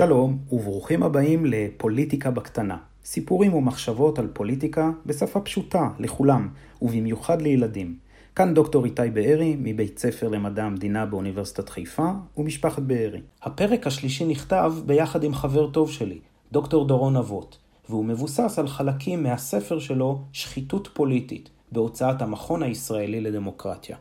שלום, וברוכים הבאים לפוליטיקה בקטנה. סיפורים ומחשבות על פוליטיקה בשפה פשוטה לכולם, ובמיוחד לילדים. כאן דוקטור איתי בארי, מבית ספר למדע המדינה באוניברסיטת חיפה, ומשפחת בארי. הפרק השלישי נכתב ביחד עם חבר טוב שלי, דוקטור דורון אבות, והוא מבוסס על חלקים מהספר שלו, שחיתות פוליטית, בהוצאת המכון הישראלי לדמוקרטיה.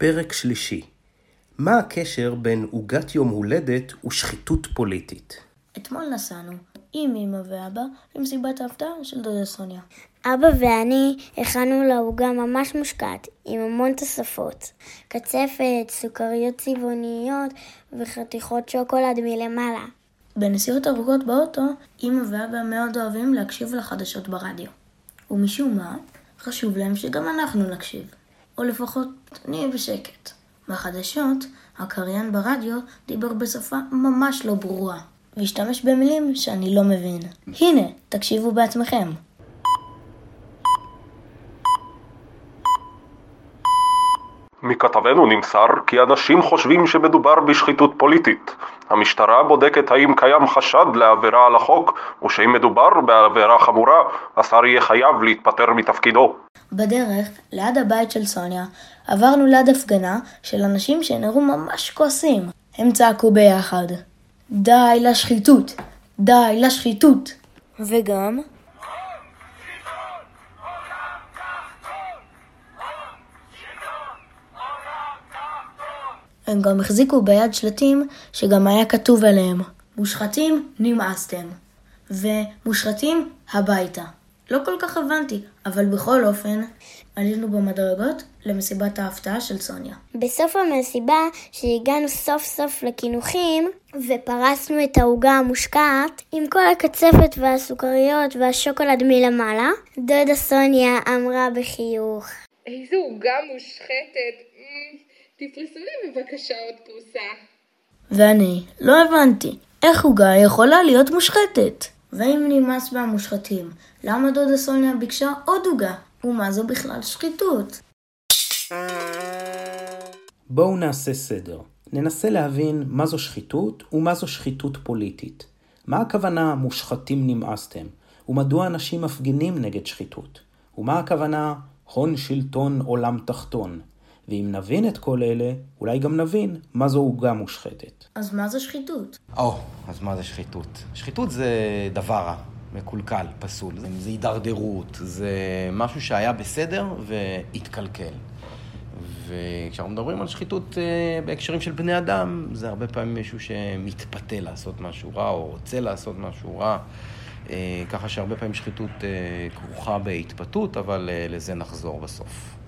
פרק שלישי מה הקשר בין עוגת יום הולדת ושחיתות פוליטית? אתמול נסענו עם אמא ואבא למסיבת ההפתעה של דודה סוניה. אבא ואני הכנו לה עוגה ממש מושקעת, עם המון תוספות. קצפת, סוכריות צבעוניות וחתיכות שוקולד מלמעלה. בנסיעות ארוכות באוטו, אמא ואבא מאוד אוהבים להקשיב לחדשות ברדיו. ומשום מה, חשוב להם שגם אנחנו נקשיב. או לפחות נהיה בשקט. בחדשות, הקריין ברדיו דיבר בשפה ממש לא ברורה, והשתמש במילים שאני לא מבין. הנה, תקשיבו בעצמכם. מכתבנו נמסר כי אנשים חושבים שמדובר בשחיתות פוליטית. המשטרה בודקת האם קיים חשד לעבירה על החוק, ושאם מדובר בעבירה חמורה, השר יהיה חייב להתפטר מתפקידו. בדרך, ליד הבית של סוניה, עברנו ליד הפגנה של אנשים שנראו ממש כועסים. הם צעקו ביחד, די לשחיתות! די לשחיתות! וגם, הם גם החזיקו ביד שלטים שגם היה כתוב עליהם מושחתים נמאסתם ומושחתים הביתה. לא כל כך הבנתי, אבל בכל אופן, עלינו במדרגות למסיבת ההפתעה של סוניה. בסוף המסיבה, שהגענו סוף סוף לקינוחים, ופרסנו את העוגה המושקעת, עם כל הקצפת והסוכריות והשוקולד מלמעלה, דודה סוניה אמרה בחיוך. איזו עוגה מושחתת. תפרסו לי בבקשה עוד פרוסה. ואני לא הבנתי, איך עוגה יכולה להיות מושחתת? ואם נמאס מהמושחתים, למה דודה סוניה ביקשה עוד עוגה? ומה זו בכלל שחיתות? בואו נעשה סדר. ננסה להבין מה זו שחיתות ומה זו שחיתות פוליטית. מה הכוונה מושחתים נמאסתם? ומדוע אנשים מפגינים נגד שחיתות? ומה הכוונה הון שלטון עולם תחתון? ואם נבין את כל אלה, אולי גם נבין מה זו עוגה מושחתת. אז מה זה שחיתות? או, oh, אז מה זה שחיתות? שחיתות זה דבר רע, מקולקל, פסול. זה, זה הידרדרות, זה משהו שהיה בסדר והתקלקל. וכשאנחנו מדברים על שחיתות uh, בהקשרים של בני אדם, זה הרבה פעמים מישהו שמתפתה לעשות משהו רע, או רוצה לעשות משהו רע. Uh, ככה שהרבה פעמים שחיתות uh, כרוכה בהתפתות, אבל לזה נחזור בסוף.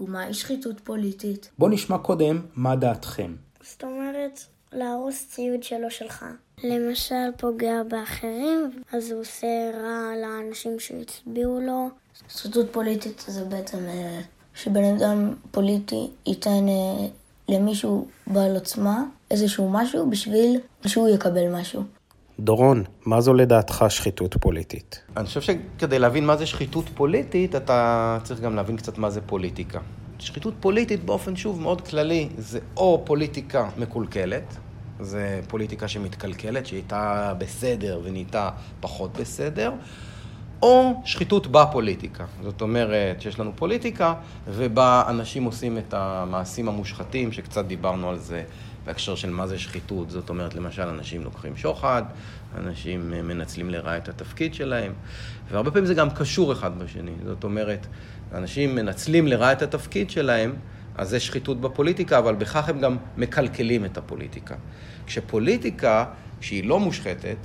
ומהי שחיתות פוליטית? בואו נשמע קודם מה דעתכם. זאת אומרת, להרוס ציוד שלא שלך. למשל, פוגע באחרים, אז הוא עושה רע לאנשים שהצביעו לו. שחיתות פוליטית זה בעצם אה, שבן אדם פוליטי ייתן אה, למישהו בעל עוצמה איזשהו משהו בשביל שהוא יקבל משהו. דורון, מה זו לדעתך שחיתות פוליטית? אני חושב שכדי להבין מה זה שחיתות פוליטית, אתה צריך גם להבין קצת מה זה פוליטיקה. שחיתות פוליטית באופן, שוב, מאוד כללי, זה או פוליטיקה מקולקלת, זה פוליטיקה שמתקלקלת, שהייתה בסדר ונהייתה פחות בסדר, או שחיתות בפוליטיקה. זאת אומרת שיש לנו פוליטיקה, ובה אנשים עושים את המעשים המושחתים, שקצת דיברנו על זה בהקשר של מה זה שחיתות. זאת אומרת, למשל, אנשים לוקחים שוחד, אנשים מנצלים לרעה את התפקיד שלהם, והרבה פעמים זה גם קשור אחד בשני. זאת אומרת, אנשים מנצלים לרעה את התפקיד שלהם, אז זה שחיתות בפוליטיקה, אבל בכך הם גם מקלקלים את הפוליטיקה. כשפוליטיקה, כשהיא לא מושחתת,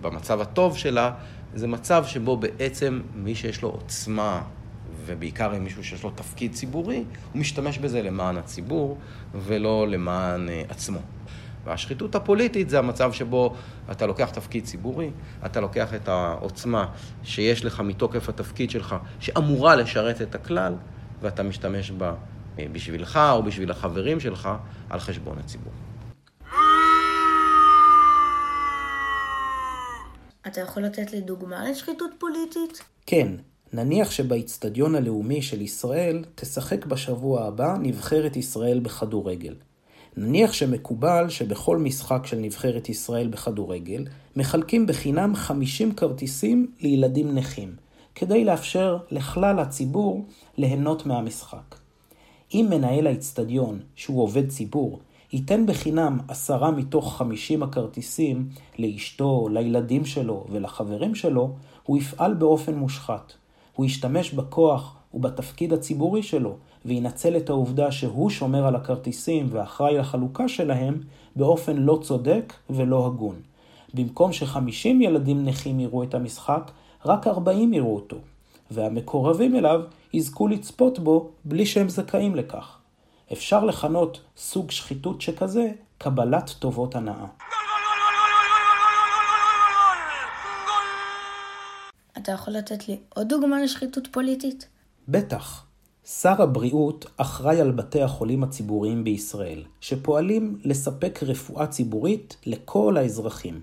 במצב הטוב שלה, זה מצב שבו בעצם מי שיש לו עוצמה, ובעיקר עם מישהו שיש לו תפקיד ציבורי, הוא משתמש בזה למען הציבור ולא למען uh, עצמו. והשחיתות הפוליטית זה המצב שבו אתה לוקח תפקיד ציבורי, אתה לוקח את העוצמה שיש לך מתוקף התפקיד שלך, שאמורה לשרת את הכלל, ואתה משתמש בה אה, בשבילך או בשביל החברים שלך על חשבון הציבור. אתה יכול לתת לי דוגמה לשחיתות פוליטית? כן, נניח שבאיצטדיון הלאומי של ישראל תשחק בשבוע הבא נבחרת ישראל בכדורגל. נניח שמקובל שבכל משחק של נבחרת ישראל בכדורגל מחלקים בחינם 50 כרטיסים לילדים נכים, כדי לאפשר לכלל הציבור ליהנות מהמשחק. אם מנהל האיצטדיון, שהוא עובד ציבור, ייתן בחינם עשרה מתוך חמישים הכרטיסים לאשתו, לילדים שלו ולחברים שלו, הוא יפעל באופן מושחת. הוא ישתמש בכוח ובתפקיד הציבורי שלו, וינצל את העובדה שהוא שומר על הכרטיסים ואחראי לחלוקה שלהם באופן לא צודק ולא הגון. במקום שחמישים ילדים נכים יראו את המשחק, רק ארבעים יראו אותו, והמקורבים אליו יזכו לצפות בו בלי שהם זכאים לכך. אפשר לכנות סוג שחיתות שכזה קבלת טובות הנאה. אתה יכול לתת לי עוד דוגמה לשחיתות פוליטית? בטח. שר הבריאות אחראי על בתי החולים הציבוריים בישראל, שפועלים לספק רפואה ציבורית לכל האזרחים.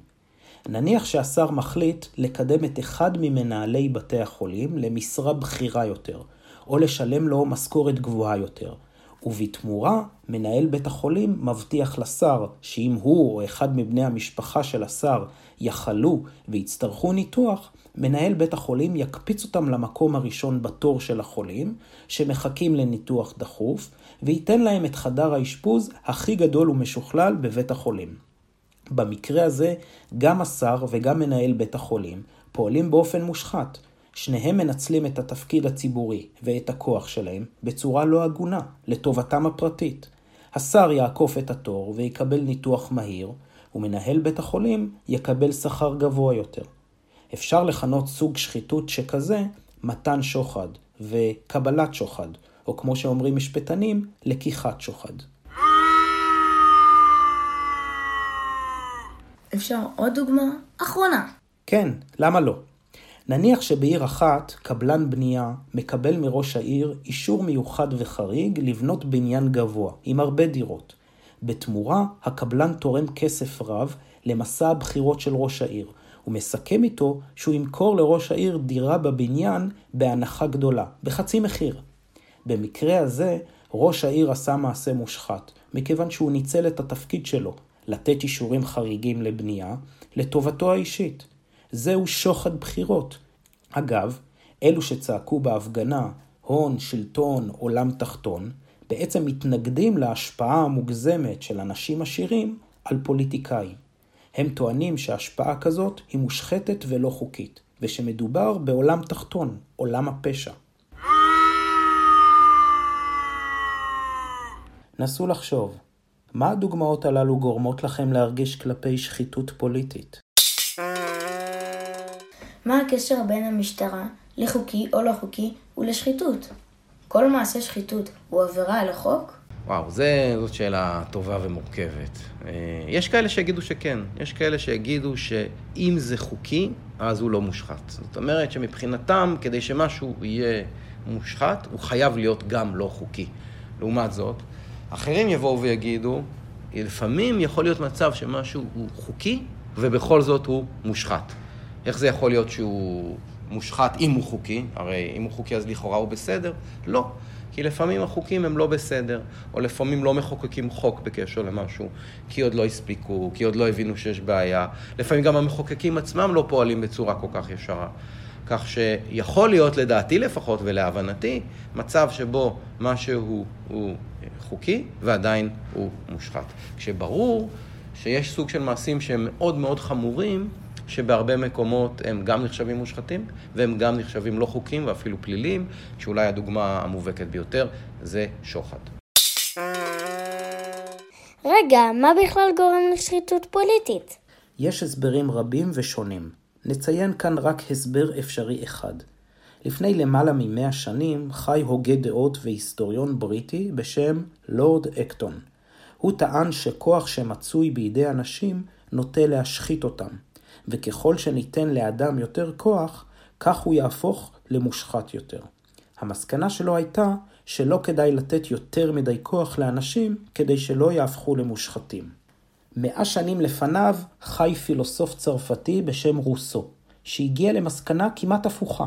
נניח שהשר מחליט לקדם את אחד ממנהלי בתי החולים למשרה בכירה יותר, או לשלם לו משכורת גבוהה יותר, ובתמורה מנהל בית החולים מבטיח לשר שאם הוא או אחד מבני המשפחה של השר יחלו ויצטרכו ניתוח, מנהל בית החולים יקפיץ אותם למקום הראשון בתור של החולים, שמחכים לניתוח דחוף, וייתן להם את חדר האשפוז הכי גדול ומשוכלל בבית החולים. במקרה הזה, גם השר וגם מנהל בית החולים פועלים באופן מושחת. שניהם מנצלים את התפקיד הציבורי ואת הכוח שלהם בצורה לא הגונה, לטובתם הפרטית. השר יעקוף את התור ויקבל ניתוח מהיר, ומנהל בית החולים יקבל שכר גבוה יותר. אפשר לכנות סוג שחיתות שכזה מתן שוחד וקבלת שוחד, או כמו שאומרים משפטנים, לקיחת שוחד. אפשר עוד דוגמה? אחרונה. כן, למה לא? נניח שבעיר אחת קבלן בנייה מקבל מראש העיר אישור מיוחד וחריג לבנות בניין גבוה, עם הרבה דירות. בתמורה, הקבלן תורם כסף רב למסע הבחירות של ראש העיר, ומסכם איתו שהוא ימכור לראש העיר דירה בבניין בהנחה גדולה, בחצי מחיר. במקרה הזה, ראש העיר עשה מעשה מושחת, מכיוון שהוא ניצל את התפקיד שלו, לתת אישורים חריגים לבנייה, לטובתו האישית. זהו שוחד בחירות. אגב, אלו שצעקו בהפגנה הון, שלטון, עולם תחתון, בעצם מתנגדים להשפעה המוגזמת של אנשים עשירים על פוליטיקאים. הם טוענים שהשפעה כזאת היא מושחתת ולא חוקית, ושמדובר בעולם תחתון, עולם הפשע. נסו לחשוב, מה הדוגמאות הללו גורמות לכם להרגיש כלפי שחיתות פוליטית? מה הקשר בין המשטרה לחוקי או לא חוקי ולשחיתות? כל מעשה שחיתות הוא עבירה על החוק? וואו, זה, זאת שאלה טובה ומורכבת. אה, יש כאלה שיגידו שכן, יש כאלה שיגידו שאם זה חוקי, אז הוא לא מושחת. זאת אומרת שמבחינתם, כדי שמשהו יהיה מושחת, הוא חייב להיות גם לא חוקי. לעומת זאת, אחרים יבואו ויגידו, לפעמים יכול להיות מצב שמשהו הוא חוקי, ובכל זאת הוא מושחת. איך זה יכול להיות שהוא מושחת אם הוא חוקי? הרי אם הוא חוקי אז לכאורה הוא בסדר? לא. כי לפעמים החוקים הם לא בסדר, או לפעמים לא מחוקקים חוק בקשר למשהו, כי עוד לא הספיקו, כי עוד לא הבינו שיש בעיה. לפעמים גם המחוקקים עצמם לא פועלים בצורה כל כך ישרה. כך שיכול להיות, לדעתי לפחות ולהבנתי, מצב שבו משהו הוא חוקי ועדיין הוא מושחת. כשברור שיש סוג של מעשים שהם מאוד מאוד חמורים, שבהרבה מקומות הם גם נחשבים מושחתים, והם גם נחשבים לא חוקיים ואפילו פליליים, שאולי הדוגמה המובהקת ביותר זה שוחד. רגע, מה בכלל גורם לשחיתות פוליטית? יש הסברים רבים ושונים. נציין כאן רק הסבר אפשרי אחד. לפני למעלה ממאה שנים חי הוגה דעות והיסטוריון בריטי בשם לורד אקטון. הוא טען שכוח שמצוי בידי אנשים נוטה להשחית אותם, וככל שניתן לאדם יותר כוח, כך הוא יהפוך למושחת יותר. המסקנה שלו הייתה שלא כדאי לתת יותר מדי כוח לאנשים כדי שלא יהפכו למושחתים. מאה שנים לפניו חי פילוסוף צרפתי בשם רוסו. שהגיע למסקנה כמעט הפוכה.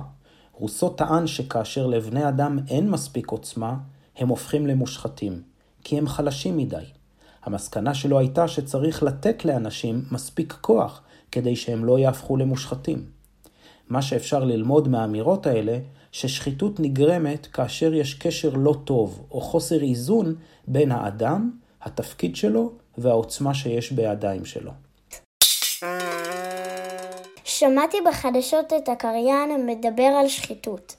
רוסו טען שכאשר לבני אדם אין מספיק עוצמה, הם הופכים למושחתים, כי הם חלשים מדי. המסקנה שלו הייתה שצריך לתת לאנשים מספיק כוח כדי שהם לא יהפכו למושחתים. מה שאפשר ללמוד מהאמירות האלה, ששחיתות נגרמת כאשר יש קשר לא טוב או חוסר איזון בין האדם, התפקיד שלו והעוצמה שיש בידיים שלו. שמעתי בחדשות את הקריין מדבר על שחיתות.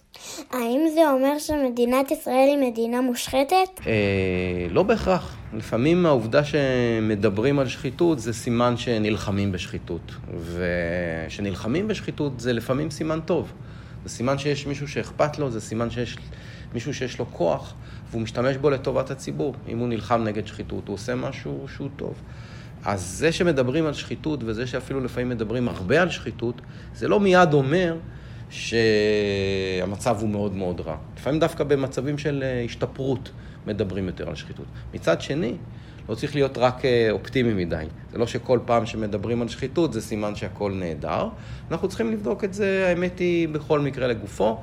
האם זה אומר שמדינת ישראל היא מדינה מושחתת? אה, לא בהכרח. לפעמים העובדה שמדברים על שחיתות זה סימן שנלחמים בשחיתות. וכשנלחמים בשחיתות זה לפעמים סימן טוב. זה סימן שיש מישהו שאכפת לו, זה סימן שיש מישהו שיש לו כוח, והוא משתמש בו לטובת הציבור. אם הוא נלחם נגד שחיתות, הוא עושה משהו שהוא טוב. אז זה שמדברים על שחיתות, וזה שאפילו לפעמים מדברים הרבה על שחיתות, זה לא מיד אומר שהמצב הוא מאוד מאוד רע. לפעמים דווקא במצבים של אה, השתפרות מדברים יותר על שחיתות. מצד שני, לא צריך להיות רק אה, אופטימי מדי. זה לא שכל פעם שמדברים על שחיתות זה סימן שהכל נהדר. אנחנו צריכים לבדוק את זה, האמת היא, בכל מקרה לגופו.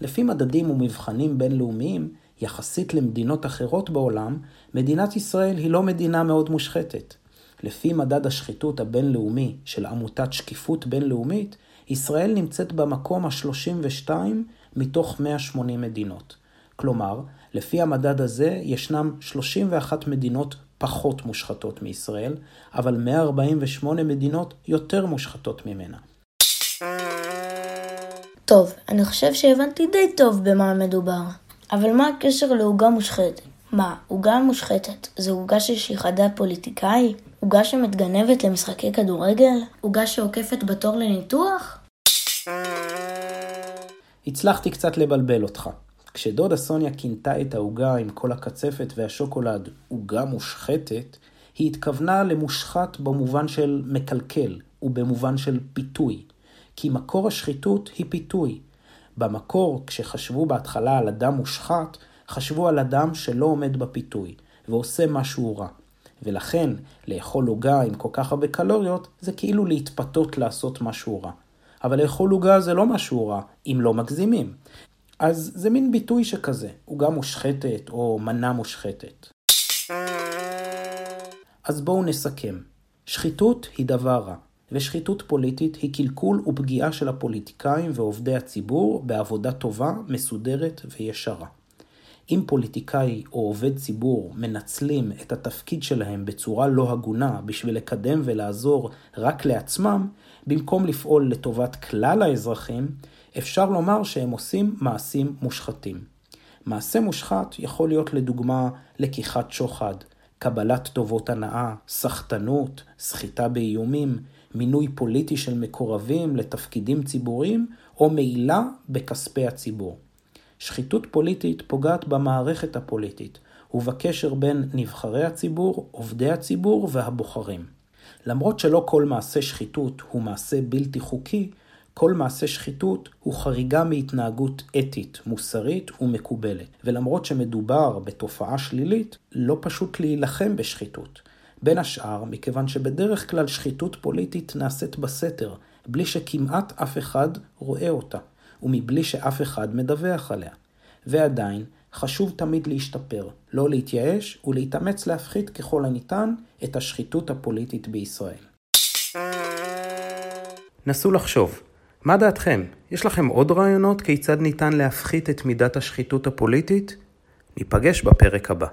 לפי מדדים ומבחנים בינלאומיים, יחסית למדינות אחרות בעולם, מדינת ישראל היא לא מדינה מאוד מושחתת. לפי מדד השחיתות הבינלאומי של עמותת שקיפות בינלאומית, ישראל נמצאת במקום ה-32 מתוך 180 מדינות. כלומר, לפי המדד הזה ישנם 31 מדינות פחות מושחתות מישראל, אבל 148 מדינות יותר מושחתות ממנה. טוב, אני חושב שהבנתי די טוב במה מדובר. אבל מה הקשר לעוגה מושחתת? מה, עוגה מושחתת זה עוגה ששיחדה פוליטיקאי? עוגה שמתגנבת למשחקי כדורגל? עוגה שעוקפת בתור לניתוח? הצלחתי קצת לבלבל אותך. כשדודה סוניה כינתה את העוגה עם כל הקצפת והשוקולד עוגה מושחתת, היא התכוונה למושחת במובן של מקלקל ובמובן של פיתוי. כי מקור השחיתות היא פיתוי. במקור, כשחשבו בהתחלה על אדם מושחת, חשבו על אדם שלא עומד בפיתוי, ועושה משהו רע. ולכן, לאכול עוגה עם כל כך הרבה קלוריות, זה כאילו להתפתות לעשות משהו רע. אבל לאכול עוגה זה לא משהו רע, אם לא מגזימים. אז זה מין ביטוי שכזה, עוגה מושחתת או מנה מושחתת. אז בואו נסכם. שחיתות היא דבר רע, ושחיתות פוליטית היא קלקול ופגיעה של הפוליטיקאים ועובדי הציבור בעבודה טובה, מסודרת וישרה. אם פוליטיקאי או עובד ציבור מנצלים את התפקיד שלהם בצורה לא הגונה בשביל לקדם ולעזור רק לעצמם, במקום לפעול לטובת כלל האזרחים, אפשר לומר שהם עושים מעשים מושחתים. מעשה מושחת יכול להיות לדוגמה לקיחת שוחד, קבלת טובות הנאה, סחטנות, סחיטה באיומים, מינוי פוליטי של מקורבים לתפקידים ציבוריים או מעילה בכספי הציבור. שחיתות פוליטית פוגעת במערכת הפוליטית ובקשר בין נבחרי הציבור, עובדי הציבור והבוחרים. למרות שלא כל מעשה שחיתות הוא מעשה בלתי חוקי, כל מעשה שחיתות הוא חריגה מהתנהגות אתית, מוסרית ומקובלת. ולמרות שמדובר בתופעה שלילית, לא פשוט להילחם בשחיתות. בין השאר, מכיוון שבדרך כלל שחיתות פוליטית נעשית בסתר, בלי שכמעט אף אחד רואה אותה, ומבלי שאף אחד מדווח עליה. ועדיין, חשוב תמיד להשתפר, לא להתייאש ולהתאמץ להפחית ככל הניתן את השחיתות הפוליטית בישראל. נסו לחשוב, מה דעתכם? יש לכם עוד רעיונות כיצד ניתן להפחית את מידת השחיתות הפוליטית? ניפגש בפרק הבא.